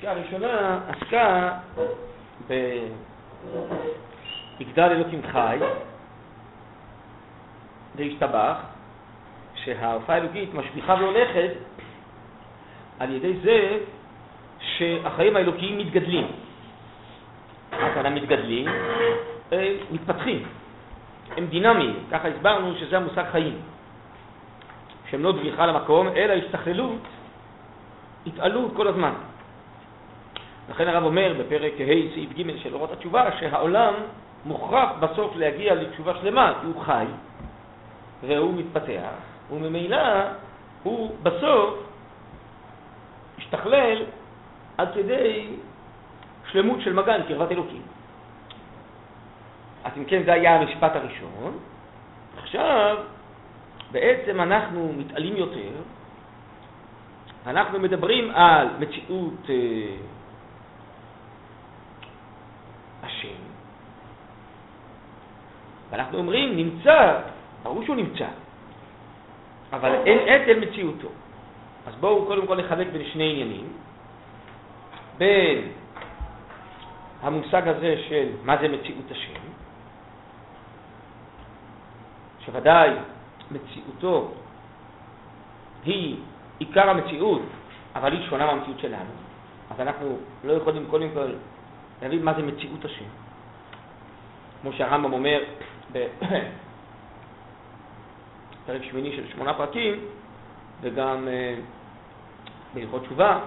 הפסקה הראשונה עסקה ביגדל אלוקים חי, והשתבח, שההופעה האלוקית משליכה והולכת על ידי זה שהחיים האלוקיים מתגדלים. הכוונה מתגדלים, מתפתחים, הם דינמיים, ככה הסברנו שזה המושג חיים, שהם לא דריכה למקום, אלא השתכללות, התעלות כל הזמן. לכן הרב אומר בפרק ה' סעיף ג' של אורות התשובה שהעולם מוכרח בסוף להגיע לתשובה שלמה כי הוא חי והוא מתפתח וממילא הוא בסוף השתכלל עד כדי שלמות של מגן, קרבת אלוקים. אז אם כן זה היה המשפט הראשון. עכשיו בעצם אנחנו מתעלים יותר, אנחנו מדברים על מציאות אה, השם. ואנחנו אומרים, נמצא, ברור שהוא נמצא, אבל אין עת אל מציאותו. אז בואו קודם כל נחלק בין שני עניינים, בין המושג הזה של מה זה מציאות השם, שוודאי מציאותו היא עיקר המציאות, אבל היא שונה מהמציאות שלנו, אז אנחנו לא יכולים קודם כל להבין מה זה מציאות השם. כמו שהרמב"ם אומר בפרק שמיני של שמונה פרקים, וגם אה, בהלכות תשובה,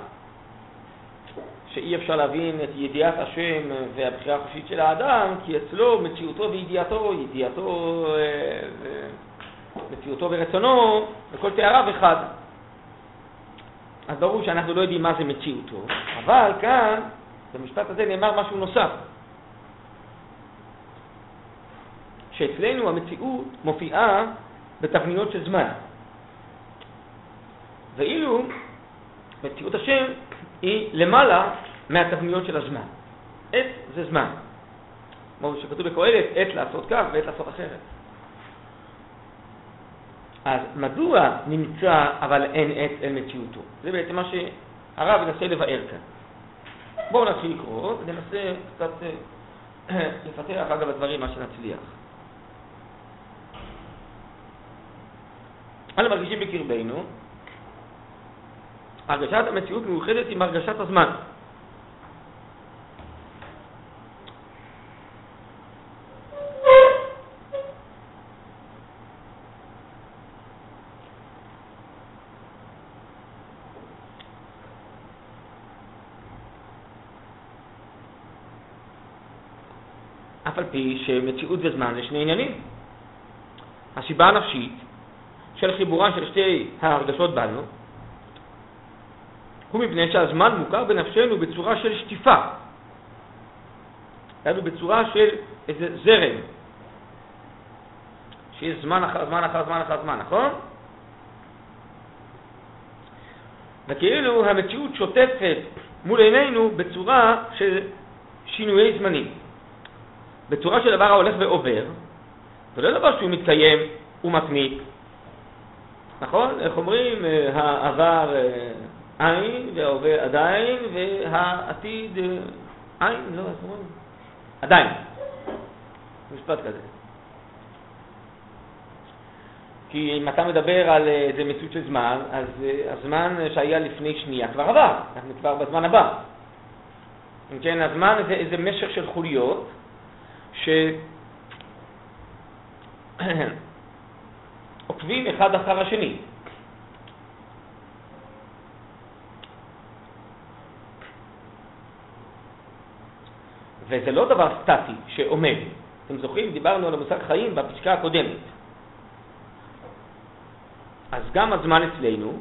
שאי אפשר להבין את ידיעת השם והבחירה החופשית של האדם, כי אצלו מציאותו וידיעתו, ידיעתו, אה, מציאותו ורצונו, וכל תאריו אחד. אז ברור שאנחנו לא יודעים מה זה מציאותו, אבל כאן במשפט הזה נאמר משהו נוסף, שאצלנו המציאות מופיעה בתבניות של זמן. ואילו מציאות השם היא למעלה מהתבניות של הזמן. עת זה זמן. כמו שכתוב בקהלת, עת לעשות כך ועת לעשות אחרת. אז מדוע נמצא אבל אין עת אל מציאותו? זה בעצם מה שהרב ינסה לבאר כאן. בואו נתחיל לקרוא וננסה קצת אה, לפתח אגב הדברים מה שנצליח. אנו מרגישים בקרבנו, הרגשת המציאות מאוחדת עם הרגשת הזמן. אף על פי שמציאות וזמן זה שני עניינים. הסיבה הנפשית של חיבורן של שתי ההרגשות בנו הוא מפני שהזמן מוכר בנפשנו בצורה של שטיפה, היינו בצורה של איזה זרם, שיש זמן אחר זמן אחר זמן אחר זמן, נכון? וכאילו המציאות שוטפת מול עינינו בצורה של שינויי זמנים. בצורה של דבר ההולך ועובר, ולא דבר שהוא מתקיים ומתמיד. נכון? איך אומרים? אה, העבר אה, עין וההווה עדיין והעתיד אה, עין, לא, איך אומרים? עדיין. משפט כזה. כי אם אתה מדבר על איזה מציאות של זמן, אז הזמן שהיה לפני שנייה כבר עבר, אנחנו כבר בזמן הבא. אם כן, הזמן זה איזה משך של חוליות, שעוקבים אחד אחר השני. וזה לא דבר סטטי שעומד. אתם זוכרים? דיברנו על המושג חיים בפסקה הקודמת. אז גם הזמן אצלנו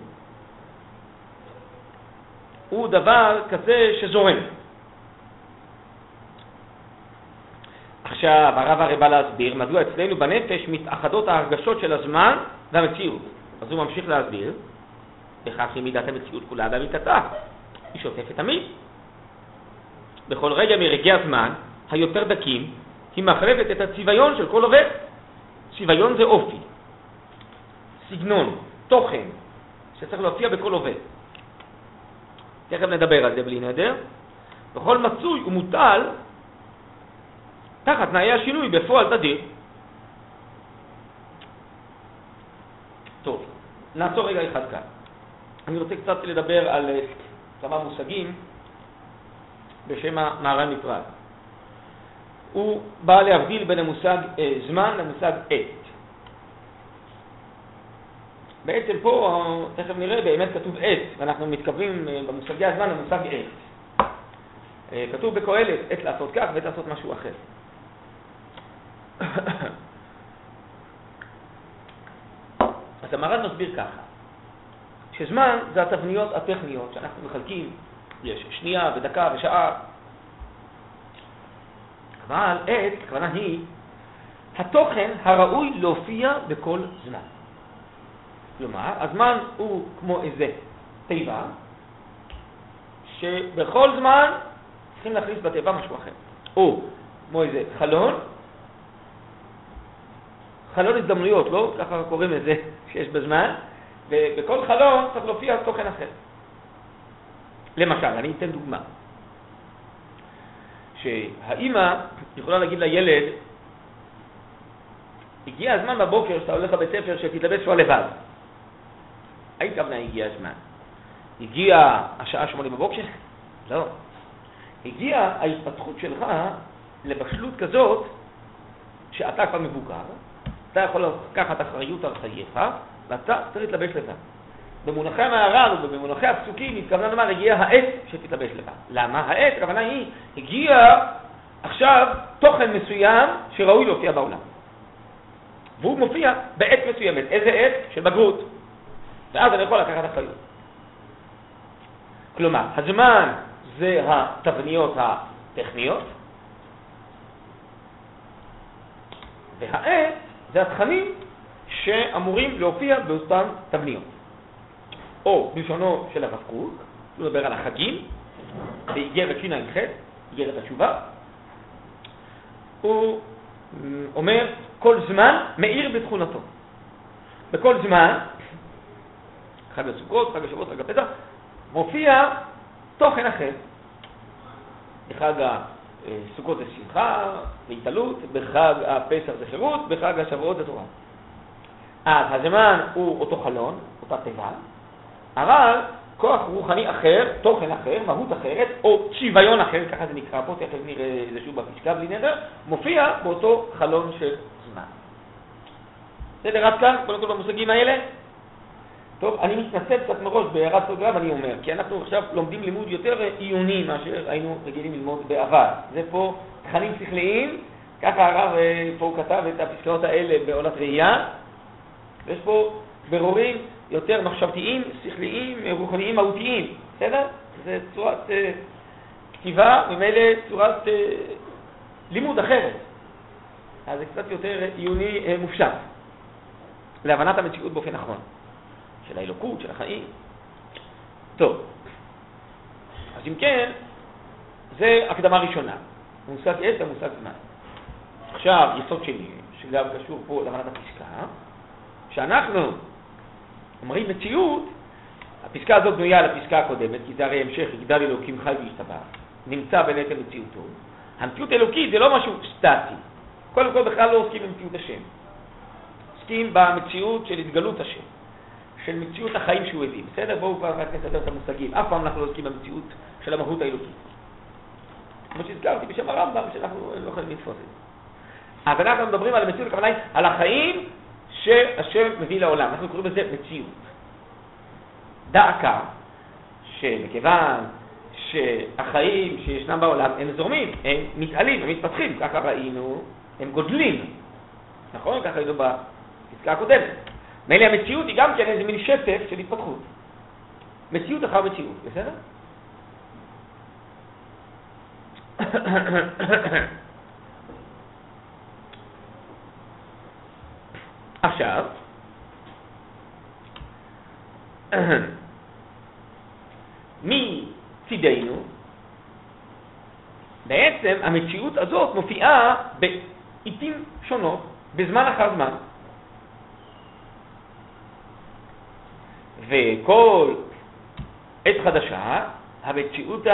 הוא דבר כזה שזורם. עכשיו הרב הרי בא להסביר מדוע אצלנו בנפש מתאחדות ההרגשות של הזמן והמציאות. אז הוא ממשיך להסביר, בכך היא מידת המציאות כולה באמיתתה, היא שוטפת תמיד. בכל רגע מרגעי הזמן, היותר דקים, היא מחרבת את הצביון של כל עובד. צביון זה אופי, סגנון, תוכן, שצריך להופיע בכל עובד. תכף נדבר על זה בלי נדר, וכל מצוי ומוטל תחת תנאי השינוי בפועל תדיר. טוב, נעצור רגע אחד כאן. אני רוצה קצת לדבר על אה, כמה מושגים בשם המהר"ן מפראג. הוא בא להבדיל בין המושג אה, זמן למושג עת. בעצם פה, תכף נראה, באמת כתוב עת, ואנחנו מתכוונים אה, במושגי הזמן למושג עת. אה, כתוב בקהלת עת לעשות כך ועת לעשות משהו אחר. אז המהר"ן מסביר ככה, שזמן זה התבניות הטכניות שאנחנו מחלקים, יש שנייה ודקה ושעה, אבל עת, הכוונה היא, התוכן הראוי להופיע בכל זמן. כלומר, הזמן הוא כמו איזה תיבה, שבכל זמן צריכים להכניס בתיבה משהו אחר. או כמו איזה חלון, חלון הזדמנויות, לא? ככה קוראים לזה שיש בזמן, ובכל חלון צריך להופיע תוכן אחר. למשל, אני אתן דוגמה. שהאימא יכולה להגיד לילד, הגיע הזמן בבוקר שאתה הולך לבית ספר שתתלבש שוע לבד. האם כוונה הגיע הזמן? הגיע השעה שמונה בבוקר? לא. הגיעה ההתפתחות שלך לבשלות כזאת שאתה כבר מבוגר, אתה יכול לקחת אחריות על חייך, ואתה צריך להתלבש לבד. במונחי המהר"ל ובמונחי הפסוקים התכוונה לומר, הגיעה העת שתתלבש לבד. למה? העת, הכוונה היא, הגיע עכשיו תוכן מסוים שראוי להופיע בעולם. והוא מופיע בעת מסוימת. איזה עת? של בגרות. ואז אני יכול לקחת אחריות. כלומר, הזמן זה התבניות הטכניות, והעת זה התכנים שאמורים להופיע באותן תבניות. או בלשונו של הרב קוק, הוא מדבר על החגים, באיגרת שע"ח, איגרת התשובה, הוא אומר, כל זמן מאיר בתכונתו. בכל זמן חג הסוכות, חג השבועות, חג הפסח, מופיע תוכן אחר. בחג הסוכות זה שמחה והתעלות, בחג הפסח זה חירות, בחג השבועות זה תורה. אז הזמן הוא אותו חלון, אותה תיבה, אבל כוח רוחני אחר, תוכן אחר, מהות אחרת, או שוויון אחר, ככה זה נקרא פה, תכף נראה את זה שוב בפסקה בלי נדר, מופיע באותו חלון של זמן. בסדר, עד כאן, קודם כל במושגים האלה? טוב, אני מתנצל קצת מראש בהערת סוגריים, אני אומר, כי אנחנו עכשיו לומדים לימוד יותר עיוני מאשר היינו רגילים ללמוד בעבר. זה פה תכנים שכליים, ככה הרב אה, פה הוא כתב את הפסקאות האלה בעולת ראייה, ויש פה ברורים יותר מחשבתיים, שכליים, רוחניים, מהותיים, בסדר? זה צורת uh, כתיבה, ממילא צורת uh, לימוד אחרת. אז זה קצת יותר עיוני uh, מופשט, להבנת המציאות באופן נכון. של האלוקות, של החיים. טוב, אז אם כן, זה הקדמה ראשונה. מושג עץ ומושג זמן. עכשיו, יסוד שני, שגם קשור פה להבנת הפסקה, שאנחנו אומרים מציאות, הפסקה הזאת בנויה על הפסקה הקודמת, כי זה הרי המשך, יגדל אלוקים חי וישתבח, נמצא בנטל מציאותו. המציאות האלוקית זה לא משהו סטטי. קודם כל בכלל לא עוסקים במציאות השם. עוסקים במציאות של התגלות השם. של מציאות החיים שהוא הביא. בסדר? בואו כבר רק נסדר את המושגים. אף פעם אנחנו לא עוסקים במציאות של המהות האלוקית. כמו שהזכרתי בשם הרמב"ם, שאנחנו לא יכולים לתפוס את זה. אז אנחנו מדברים על המציאות, הכוונה היא על החיים שהשם מביא לעולם. אנחנו קוראים לזה מציאות. דעקה, שמכיוון שהחיים שישנם בעולם הם זורמים, הם מתעלים, הם מתפתחים, ככה ראינו, הם גודלים. נכון? ככה ראינו בפסקה הקודמת. מילא המציאות היא גם כן איזה מין שטף של התפתחות. מציאות אחר מציאות, בסדר? עכשיו, מצידנו, בעצם המציאות הזאת מופיעה בעיתים שונות, בזמן אחר זמן. וכל עת חדשה המציאות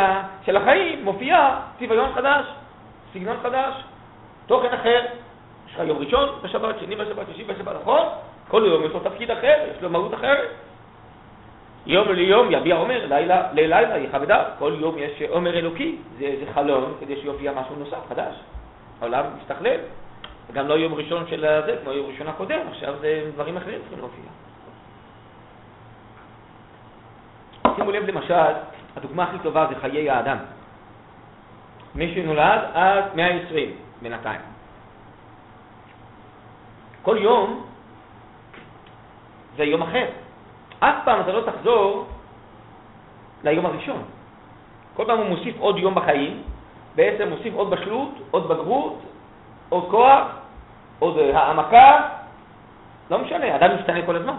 של החיים מופיעה צביון חדש, סגנון חדש, תוכן אחר. יש לך יום ראשון בשבת, שני בשבת, שישי בשבת, נכון? כל יום יש לו תפקיד אחר, יש לו מהות אחרת. יום ליום יביע עומר, לילה ללילה יכבדה. כל יום יש עומר אלוקי, זה, זה חלום כדי שיופיע משהו נוסף, חדש. העולם מסתכלל. גם לא יום ראשון של זה, כמו יום ראשון הקודם, עכשיו זה דברים אחרים צריכים להופיע. שימו לב למשל, הדוגמה הכי טובה זה חיי האדם. מי שנולד עד 120 בינתיים. כל יום זה יום אחר. אף פעם אתה לא תחזור ליום הראשון. כל פעם הוא מוסיף עוד יום בחיים, בעצם מוסיף עוד בשלות, עוד בגרות, עוד כוח, עוד העמקה, לא משנה, אדם משתנה כל הזמן.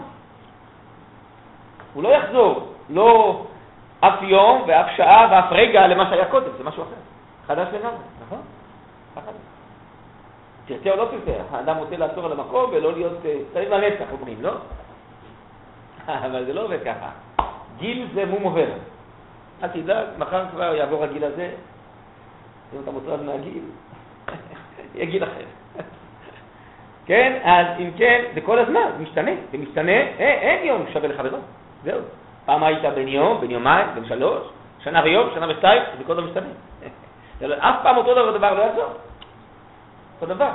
הוא לא יחזור, לא אף יום ואף שעה ואף רגע למה שהיה קודם, זה משהו אחר. חדש לגמרי, נכון? תרצה או לא תרצה, האדם רוצה לעצור על המקום ולא להיות, אה, צריך לנצח אומרים, לא? אבל זה לא עובד ככה. גיל זה מום עובר. אל תדאג, מחר כבר יעבור הגיל הזה, אם אתה מוטרד מהגיל, יהיה גיל אחר. כן, אז אם כן, זה כל הזמן, זה משתנה, זה משתנה, אין, אין יום שווה לחברו, זהו. פעם היית בן יום, בן יומיים, בן שלוש, שנה ויום, שנה ושתיים, זה כל הזמן משתנה. אף פעם אותו דבר לא יעזור. אותו דבר.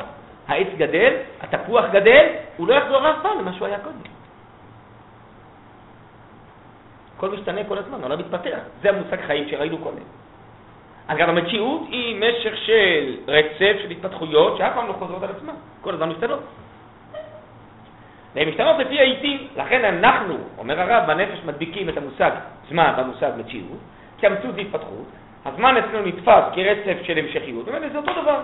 העץ גדל, התפוח גדל, הוא לא יחזור אף פעם למה שהוא היה קודם. הכל משתנה כל הזמן, העולם מתפתח. זה המושג חיים שראינו קודם. אז גם המציאות היא משך של רצף של התפתחויות שאף פעם לא חוזרות על עצמן, כל הזמן משתנות. והן משתנות לפי העיתים, לכן אנחנו, אומר הרב, בנפש מדביקים את המושג זמן במושג מציאות, כי המציאות זה התפתחות, הזמן אצלנו נתפס כרצף של המשכיות, ובאמת זה אותו דבר.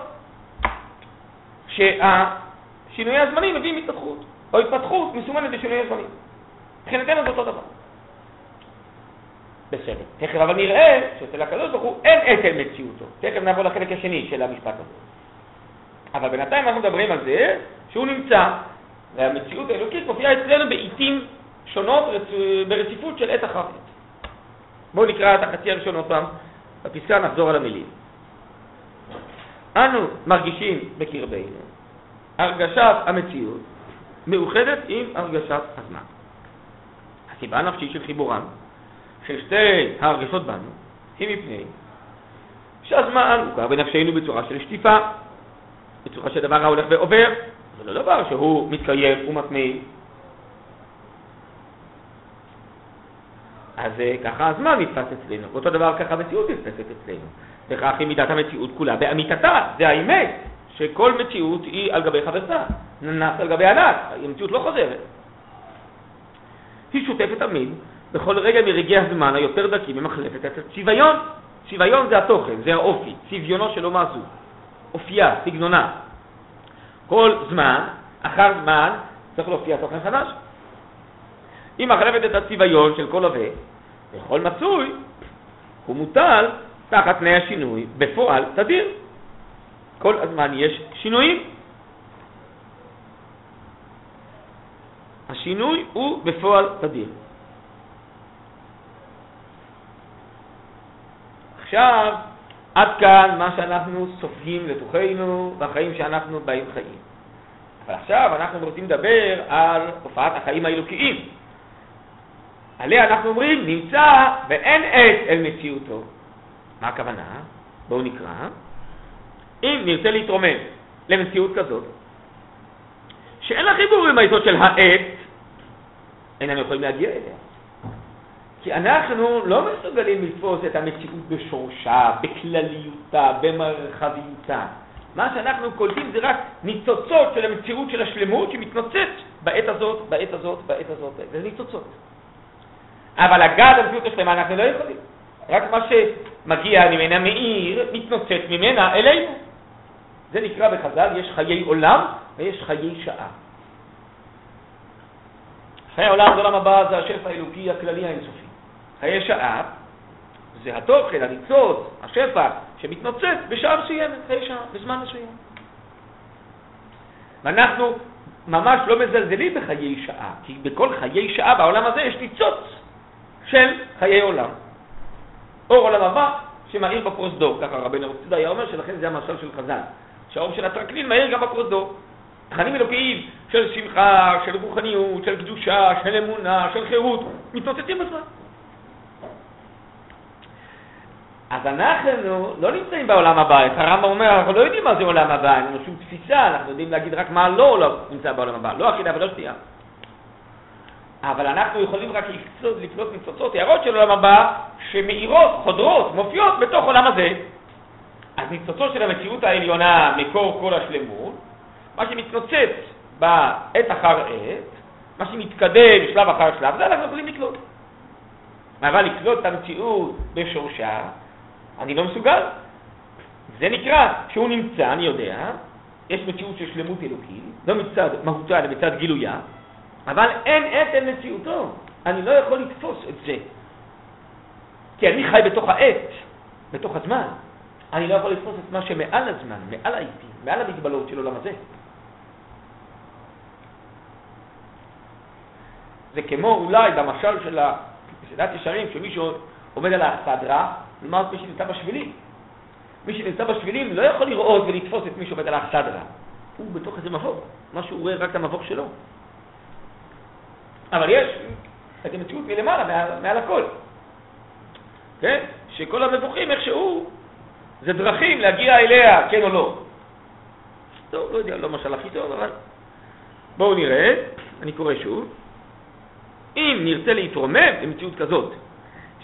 שהשינויי הזמנים מביאים התפתחות, או התפתחות מסומנת בשינויי הזמנים. מבחינתנו זה אותו דבר. בסדר. תכף אבל נראה שאצל הקדוש ברוך הוא אין עצם מציאותו. תכף נעבור לחלק השני של המשפט הזה. אבל בינתיים אנחנו מדברים על זה שהוא נמצא, והמציאות האלוקית מופיעה אצלנו בעיתים שונות ברציפות של עת אחרת. בואו נקרא את החצי הראשון עוד פעם, בפסקה נחזור על המילים. אנו מרגישים בקרבנו הרגשת המציאות מאוחדת עם הרגשת הזמן. הסיבה הנפשית של חיבורם של שתי ההרגשות בנו היא מפני שהזמן גר בנפשנו בצורה של שטיפה, בצורה של דבר ההולך ועובר, זה לא דבר שהוא מתקיים ומתמיד. אז אה, ככה הזמן נתפס אצלנו, ואותו דבר ככה המציאות נתפסת אצלנו. וכך היא מידת המציאות כולה באמיתתה, זה האמת, שכל מציאות היא על גבי חברתה, ננס על גבי ענק, המציאות לא חוזרת. היא שותפת תמיד בכל רגע מרגעי הזמן היותר דקים ממחלפת את הצביון. צביון זה התוכן, זה האופי, צביונו של אומה זו, אופייה, סגנונה. כל זמן, אחר זמן, צריך להופיע תוכן חדש. היא מחלפת את הצביון של כל הווה, וכל מצוי הוא מוטל תחת תנאי השינוי בפועל תדיר. כל הזמן יש שינויים. השינוי הוא בפועל תדיר. עכשיו, עד כאן מה שאנחנו סופגים לתוכנו בחיים שאנחנו באים חיים. אבל עכשיו אנחנו רוצים לדבר על תופעת החיים האלוקיים. עליה אנחנו אומרים, נמצא ואין עת אל מציאותו. מה הכוונה? בואו נקרא. אם נרצה להתרומם למציאות כזאת, שאין לה חיבור עם היסוד של העת, איננו יכולים להגיע אליה. כי אנחנו לא מסוגלים לתפוס את המציאות בשורשה, בכלליותה, במרחביותה. מה שאנחנו קולטים זה רק ניצוצות של המציאות של השלמות שמתנוצץ בעת הזאת, בעת הזאת, בעת הזאת. זה ניצוצות. אבל לגעת במציאות השלמה אנחנו לא יכולים. רק מה שמגיע ממנה מאיר, מתנוצץ ממנה אלינו. זה נקרא בחז"ל, יש חיי עולם ויש חיי שעה. חיי העולם, עולם הבא, זה השפע האלוקי הכללי האינסופי. חיי שעה זה התוכן, הניצוץ, השפע, שמתנוצץ בשעה מסוימת, חיי שעה, בזמן מסוים. ואנחנו ממש לא מזלזלים בחיי שעה, כי בכל חיי שעה בעולם הזה יש ניצוץ של חיי עולם. אור עולם הבא שמאיר בפרוזדור. ככה רבנו רצודה היה אומר שלכן זה המשל של חז"ל. שהאור של הטרקלין מאיר גם בפרוזדור. תכנים אלוקיים של שמחה, של רוחניות, של קדושה, של אמונה, של חירות, מתנוצצים בזמן. אז אנחנו לא נמצאים בעולם הבא, את הרמב"ם אומר, אנחנו לא יודעים מה זה עולם הבא, אין לנו שום תפיסה, אנחנו יודעים להגיד רק מה לא, לא נמצא בעולם הבא, לא אכילה ולא שתייה. אבל אנחנו יכולים רק לקצות, לקלוט ניצוצות, הערות של עולם הבא, שמאירות, חודרות, מופיעות בתוך עולם הזה. אז ניצוצות של המציאות העליונה, מקור כל השלמות, מה שמתנוצץ בעת אחר עת, מה שמתקדם שלב אחר שלב, זה אנחנו יכולים לקלוט. אבל לקלוט את המציאות בשורשה, אני לא מסוגל. זה נקרא, כשהוא נמצא, אני יודע, יש מציאות של שלמות אלוקית, לא מצד מהותה אלא מצד גילויה, אבל אין אין מציאותו. אני לא יכול לתפוס את זה. כי אני חי בתוך העת, בתוך הזמן. אני לא יכול לתפוס את מה שמעל הזמן, מעל העיתים, מעל המגבלות של עולם הזה. זה כמו אולי במשל של מסעדת ישרים, שמישהו עומד על האכסדרה, לעומת מי שנמצא בשבילים. מי שנמצא בשבילים לא יכול לראות ולתפוס את מי שעומד על האכסדרה. הוא בתוך איזה מבוך, מה שהוא רואה רק את המבוך שלו. אבל יש את המציאות מלמעלה, מעל, מעל הכל. כן? שכל המבוכים איכשהו זה דרכים להגיע אליה, כן או לא. טוב, לא יודע, לא משל הכי טוב, אבל בואו נראה, אני קורא שוב. אם נרצה להתרומם למציאות כזאת,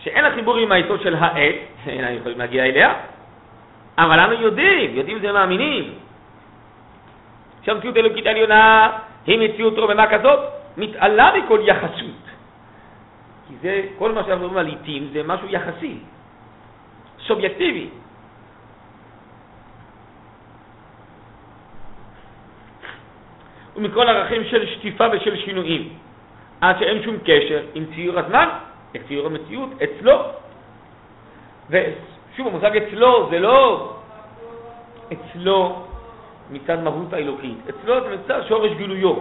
שאין לה חיבור עם היסוד של העת, איננו יכולים להגיע אליה, אבל אנו יודעים, יודעים ומאמינים, שהמציאות האלוקית העליונה היא מציאות רוממה כזאת, מתעלה מכל יחסות. כי זה, כל מה שאנחנו מדברים על עיתים זה משהו יחסי, סובייקטיבי. ומכל ערכים של שטיפה ושל שינויים. עד שאין שום קשר עם ציור הזמן, עם ציור המציאות, אצלו. ושוב, המושג אצלו זה לא אצלו מצד מהות האלוקית, אצלו זה מצד שורש גילויו.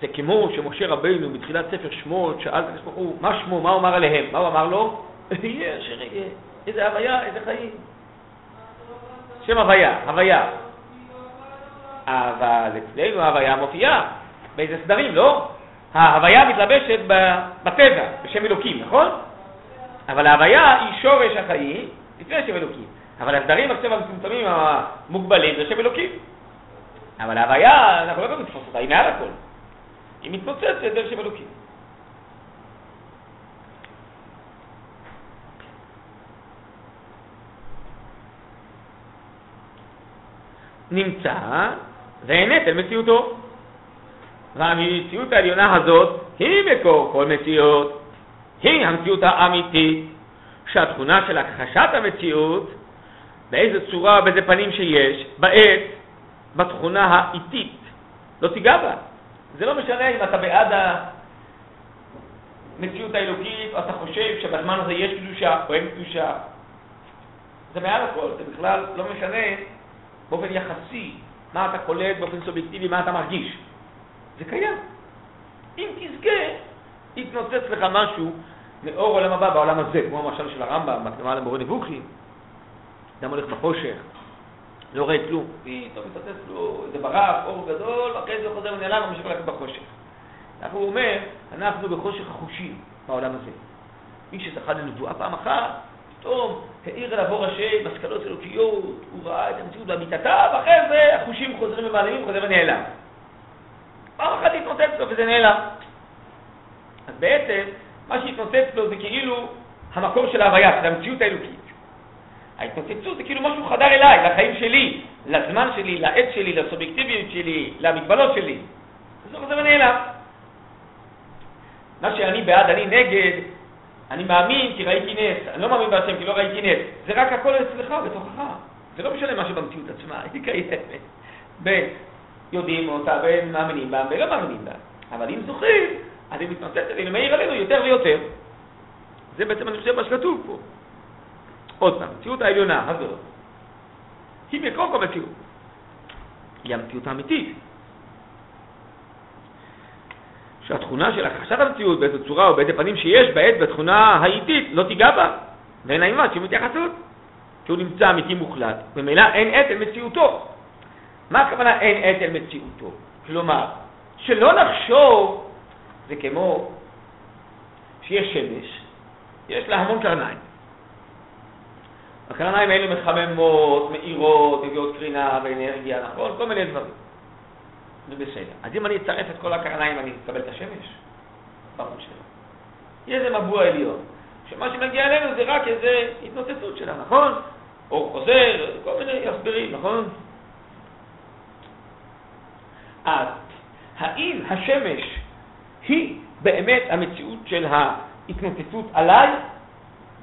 זה כמו שמשה רבינו בתחילת ספר שמות שאל את הקדוש ברוך הוא, מה שמו, מה הוא אמר עליהם? מה הוא אמר לו? איזה הוויה, איזה חיים. שם הוויה, הוויה. אבל אצלנו ההוויה מופיעה באיזה סדרים, לא? ההוויה מתלבשת בטבע, בשם אלוקים, נכון? אבל ההוויה היא שורש החיים לפני שם אלוקים. אבל הסדרים עכשיו המצומצמים המוגבלים זה שם אלוקים. אבל ההוויה, אנחנו לא יכולים לתפוס אותה, היא מעל הכל. היא מתפוצצת דרך שם אלוקים. נמצא זה נטל מציאותו. והמציאות העליונה הזאת היא מקור כל מציאות, היא המציאות האמיתית, שהתכונה של הכחשת המציאות, באיזה צורה, באיזה פנים שיש, בעת, בתכונה האיטית, לא תיגע בה. זה לא משנה אם אתה בעד המציאות האלוקית, אתה חושב שבזמן הזה יש קדושה או אין קדושה. זה מעל הכל, זה בכלל לא משנה באופן יחסי מה אתה קולט באופן סובייקטיבי, מה אתה מרגיש. זה קיים. אם תזכה, יתנוצץ לך משהו מאור עולם הבא בעולם הזה, כמו המשל של הרמב"ם, בהקדמה למורה נבוכי. אדם הולך בחושך, לא רואה כלום, פתאום מתנוצץ לו איזה ברק, אור גדול, ואחרי זה חוזר ונעלם וממשיך ללכת בחושך. אנחנו אומר, אנחנו בחושך החושים בעולם הזה. מי שזכה לנבואה פעם אחת, פתאום העיר אליו אור השם, השכלות אלוקיות, הוא ראה את המציאות באמיתתה, ואחרי זה החושים חוזרים ומעלמים, חוזר ונעלם. פעם אחת התנוצץ לו וזה נעלם. אז בעצם, מה שהתנוצץ לו זה כאילו המקור של ההוויה, של המציאות האלוקית. ההתנוצצות זה כאילו משהו חדר אליי, לחיים שלי, לזמן שלי, לעת שלי, לסובייקטיביות שלי, למגבלות שלי. זה חוזר ונעלם. מה שאני בעד, אני נגד, אני מאמין כי ראיתי נס, אני לא מאמין בהשם כי לא ראיתי נס. זה רק הכל אצלך, בתוכך. זה לא משנה מה שבמציאות עצמה, היא קיימת. יודעים אותה, בין מאמינים בה, ולא מאמינים בה. אבל אם זוכרים, אז היא מתנוצצת ומאיר עלינו יותר ויותר. זה בעצם, אני חושב, מה שכתוב פה. עוד פעם, המציאות העליונה הזאת, היא מקור כל מציאות. היא המציאות האמיתית. שהתכונה של הכחשת המציאות באיזו צורה או באיזה פנים שיש בעת בתכונה האיטית לא תיגע בה, ואין עימה שום התייחסות, כי הוא נמצא אמיתי מוחלט, וממילא אין עת אל מציאותו. מה הכוונה אין עת אל מציאותו? כלומר, שלא נחשוב, זה כמו שיש שמש, יש לה המון קרניים. הקרניים האלה מחממות, מאירות, מביאות קרינה ואנרגיה, נכון? כל מיני דברים. זה בסדר. אז אם אני אצרף את כל הקרניים, אני אקבל את השמש? ברור שלא. יהיה איזה מבוע עליון, שמה שמגיע אלינו זה רק איזה התנוצצות שלה, נכון? אור חוזר, כל מיני הסברים, נכון? אז האם השמש היא באמת המציאות של ההתנוצצות עליי?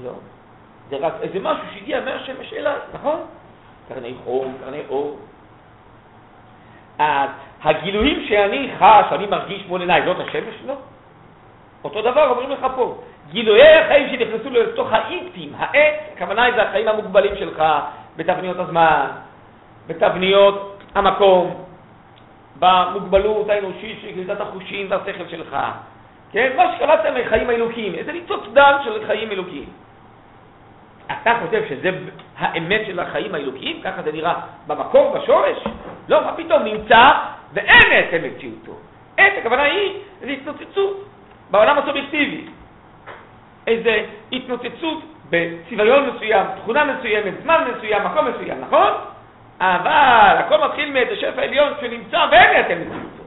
לא. זה רק איזה משהו שהגיע מהשמש אליי, נכון? קרני חום, קרני אור. אז הגילויים שאני חש, אני מרגיש מול עיניי, זאת השמש? לא. אותו דבר אומרים לך פה. גילויי החיים שנכנסו לתוך האיטים, העץ, הכוונה היא זה החיים המוגבלים שלך, בתבניות הזמן, בתבניות המקום, במוגבלות האנושית של גלידת החושים והשכל שלך. כן? מה שקראת להם חיים האלוקיים, איזה ניצוץ דם של חיים אלוקיים. אתה חושב שזה האמת של החיים האלוקיים? ככה זה נראה במקור, בשורש? לא, מה פתאום, נמצא ואין עצם מציאותו. עת, הכוונה היא, זה התנוצצות בעולם הסובייקטיבי. איזה התנוצצות בצביון מסוים, תכונה מסוימת, זמן מסוים, מקום מסוים, נכון? אבל הכל מתחיל מאיזה שפע עליון שנמצא ואין עצם מציאותו.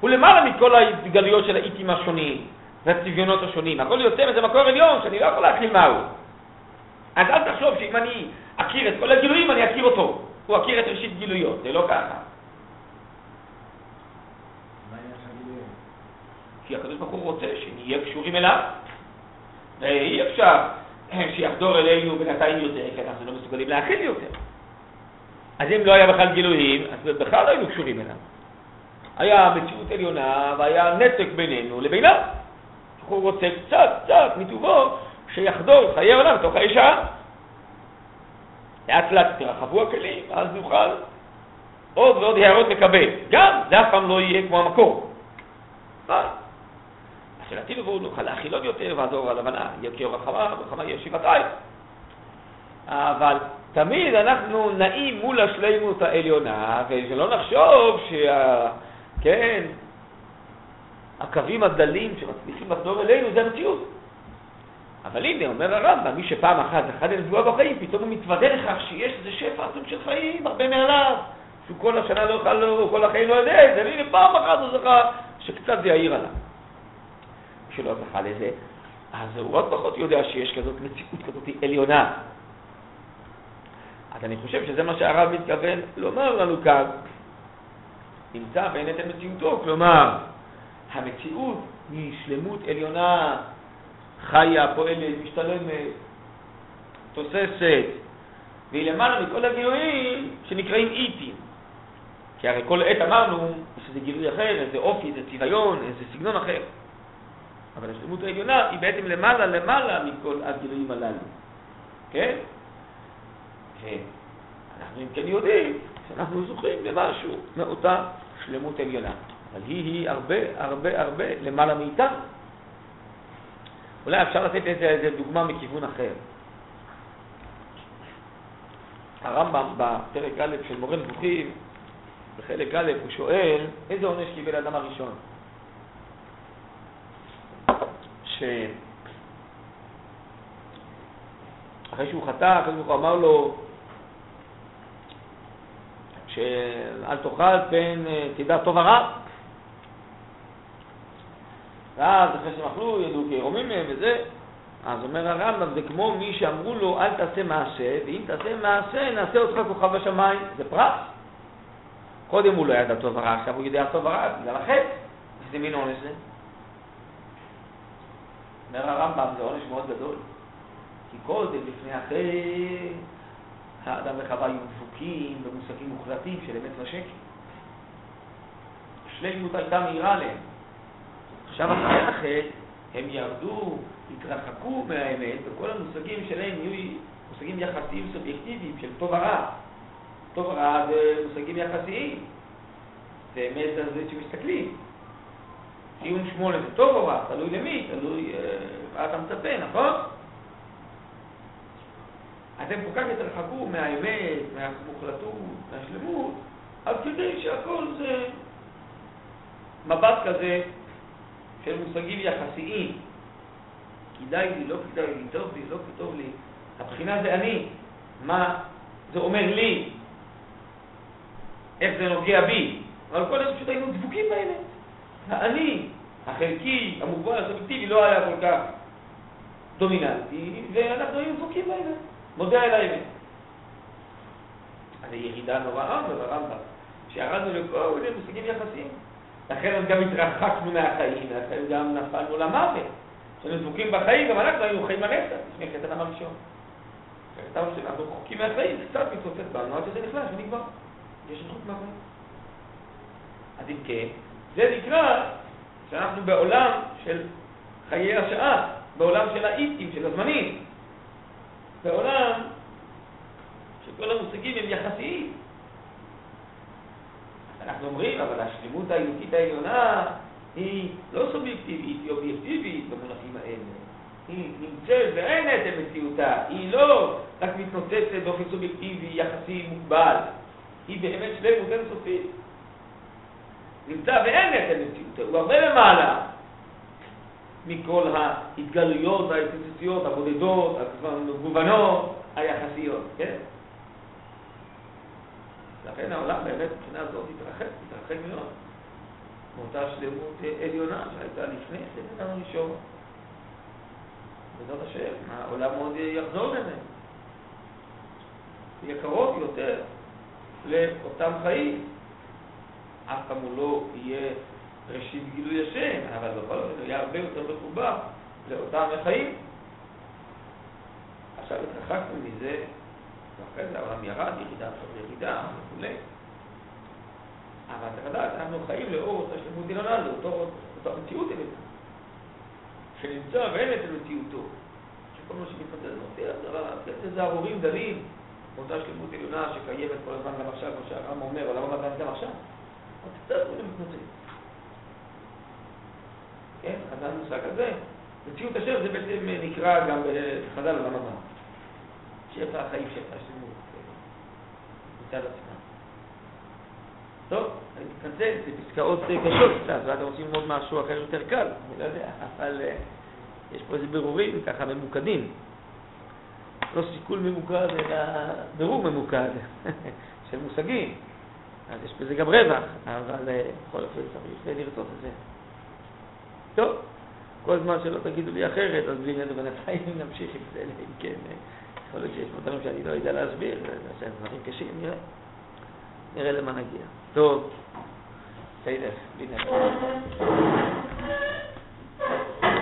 הוא למעלה מכל ההתגלויות של האיטים השונים והצביונות השונים. הכל יוצא מאיזה מקור עליון שאני לא יכול להכיל מהו. אז אל תחשוב שאם אני אכיר את כל הגילויים, אני אכיר אותו. הוא אכיר את ראשית גילויות, זה לא ככה. כי הקדוש ברוך הוא רוצה שנהיה קשורים אליו, ואי אפשר שיחדור אלינו בינתיים יותר, כי אנחנו לא מסוגלים להכיל יותר. אז אם לא היה בכלל גילויים, אז בכלל לא היינו קשורים אליו. היה מציאות עליונה והיה נתק בינינו לביניו. הוא רוצה קצת, קצת מטובו שיחדור חיי עולם לתוך האישה. לאט לאט תרחבו הכלים, אז נוכל עוד ועוד הערות לקבל. גם, זה אף פעם לא יהיה כמו המקור. אז שאלתי לבוא, נוכל להכיל עוד יותר, ואז אור הלבנה יהיה כאור החמה, וחמה יהיה שבעתיים. אבל תמיד אנחנו נעים מול השלימות העליונה, ושלא נחשוב שה... כן, הקווים הדלים שמצליחים לחדור אלינו זה המציאות. אבל הנה, אומר הרמב"ם, מי שפעם אחת זכה לנבואה בחיים, פתאום הוא מתוודה לכך שיש איזה שפע עצום של חיים, הרבה מעליו, שהוא כל השנה לא יוכל, לו, כל החיים לא יודע את זה, והנה פעם אחת הוא זכה שקצת זה יאיר עליו. שלא זכה לזה, אז הוא עוד פחות יודע שיש כזאת מציאות כזאת עליונה. אז אני חושב שזה מה שהרב מתכוון לומר לנו כאן. נמצא ואין את מציאותו, כלומר, המציאות היא שלמות עליונה חיה, פועלת, משתלמת, תוססת, והיא למעלה מכל הגילויים שנקראים איטים. כי הרי כל עת אמרנו שזה גילוי אחר, איזה אופי, איזה צביון, איזה סגנון אחר. אבל השלמות העליונה היא בעצם למעלה למעלה מכל הגילויים הללו. כן? אנחנו אם כן יודעים שאנחנו זוכים למשהו מאותה שלמות עליונה. אבל היא היא הרבה הרבה הרבה למעלה מאיתנו. אולי אפשר לתת איזה, איזה דוגמה מכיוון אחר. הרמב"ם בפרק א' של מורה נבוכים, בחלק א', הוא שואל, איזה עונש קיבל האדם הראשון? ש... אחרי שהוא חטא, הקדוש ברוך הוא אמר לו, שאל תאכל פן אה, תדע טוב הרע. ואז אחרי שהם אכלו, ידעו כי ירומים מהם וזה. אז אומר הרמב"ם, זה כמו מי שאמרו לו, אל תעשה מעשה, ואם תעשה מעשה, נעשה אותך כוכב בשמיים. זה פרס. קודם הוא לא ידע טוב הרע, עכשיו הוא יודע טוב הרע, בגלל החטא. איזה מין עונש זה? אומר הרמב"ם, זה עונש מאוד גדול. כי קודם, לפני החטא, האדם וחווה היו דבוקים במושגים מוחלטים של אמת ושקר. השלמות הייתה מהירה להם. עכשיו אחרי החטא הם ירדו, התרחקו מהאמת, וכל המושגים שלהם יהיו מושגים יחסיים סובייקטיביים של טוב ורע. טוב ורע זה מושגים יחסיים. זה אמת על זה שמסתכלים. ציון שמונה זה טוב או רע, תלוי למי, תלוי אה, מה אתה מצפה, נכון? אתם כל כך התרחקו מהאמת, מהמוחלטות, מהשלמות, עד כדי שהכל זה מבט כזה של מושגים יחסיים. כדאי לי, לא כדאי לי, טוב לי, לא טוב לי. הבחינה זה אני, מה זה אומר לי, איך זה נוגע בי. אבל כל הזמן פשוט היינו דבוקים באמת. האני, החלקי, המוגבל, הסובייקטיבי, לא היה כל כך דומיננטי, ואנחנו היינו דבוקים באמת. מודה על האמת. אז ירידה נוראה ברמב"ם, שירדנו לכל מיני מושגים יחסיים. לכן גם התרחקנו מהחיים, לכן גם נפלנו למוות. כשהיינו דבוקים בחיים, גם אנחנו היינו חיים הנצח, לפני חטא הראשון. אנחנו רחוקים מהחיים, קצת מתפוצץ בנו עד שזה נחלש ונגמר. יש רחוק מהחיים. אז אם כן, זה נקרא שאנחנו בעולם של חיי השעה, בעולם של האיטים, של הזמנים. בעולם שכל המושגים הם יחסיים. אנחנו אומרים, אבל השלמות האלוקית העליונה היא לא סובייקטיבית, היא אובייקטיבית במונחים האלה. היא נמצאת ואין את מציאותה, היא לא רק מתנוצצת באופן סובייקטיבי, יחסי, מוגבל. היא באמת שלמות אינסופית. נמצא ואין את מציאותה, הוא הרבה למעלה מכל ההתגלויות ההתנוצצויות הבודדות, המגוונות, היחסיות, כן? לכן העולם באמת מבחינה זאת התרחק, התרחק מאוד. מאותה שלמות עליונה שהייתה לפני כן, אדם הראשון. בעזרת השם, העולם עוד יחזור לזה. יהיה קרוב יותר לאותם חיים. אף פעם הוא לא יהיה ראשית גילוי השם, אבל בכל זאת הוא יהיה הרבה יותר מחובר לאותם חיים. עכשיו התרחקנו מזה, ואחרי זה העולם ירד, ירידה אחרי ירידה וכולי. אבל צריך לדעת, אנחנו חיים לאור אותה שלמות עליונה, לאותה מציאות עליונה, שנמצא ואין את מציאותו, שכל מה שמתפתח זה זה הרורים דלים, באותה שלמות עליונה שקיימת כל הזמן גם עכשיו, כמו שהרם אומר, עולם הבא גם עכשיו. אז קצת הוא מתנוצץ. כן, חז"ל מושג הזה. מציאות השם זה בעצם נקרא גם בחז"ל עולם הבא. שפע החיים, שפע השלמות, מצד עצמם. טוב, אני מתנצל, זה פסקאות קשות קצת, ואתם רוצים ללמוד משהו אחר יותר קל, אני לא יודע, אבל אה, יש פה איזה בירורים ככה ממוקדים. לא סיכול ממוקד, אלא בירור ממוקד של מושגים. אז יש בזה גם רווח, אבל אה, בכל אופן צריך לרצות את זה. טוב, כל זמן שלא תגידו לי אחרת, אז בלי נדו בינתיים נמשיך עם זה, אם כן, אה, יכול להיות שיש דברים שאני לא יודע להסביר, זה דברים קשים, נראה. נראה למה נגיע. טוב, בסדר, נדו.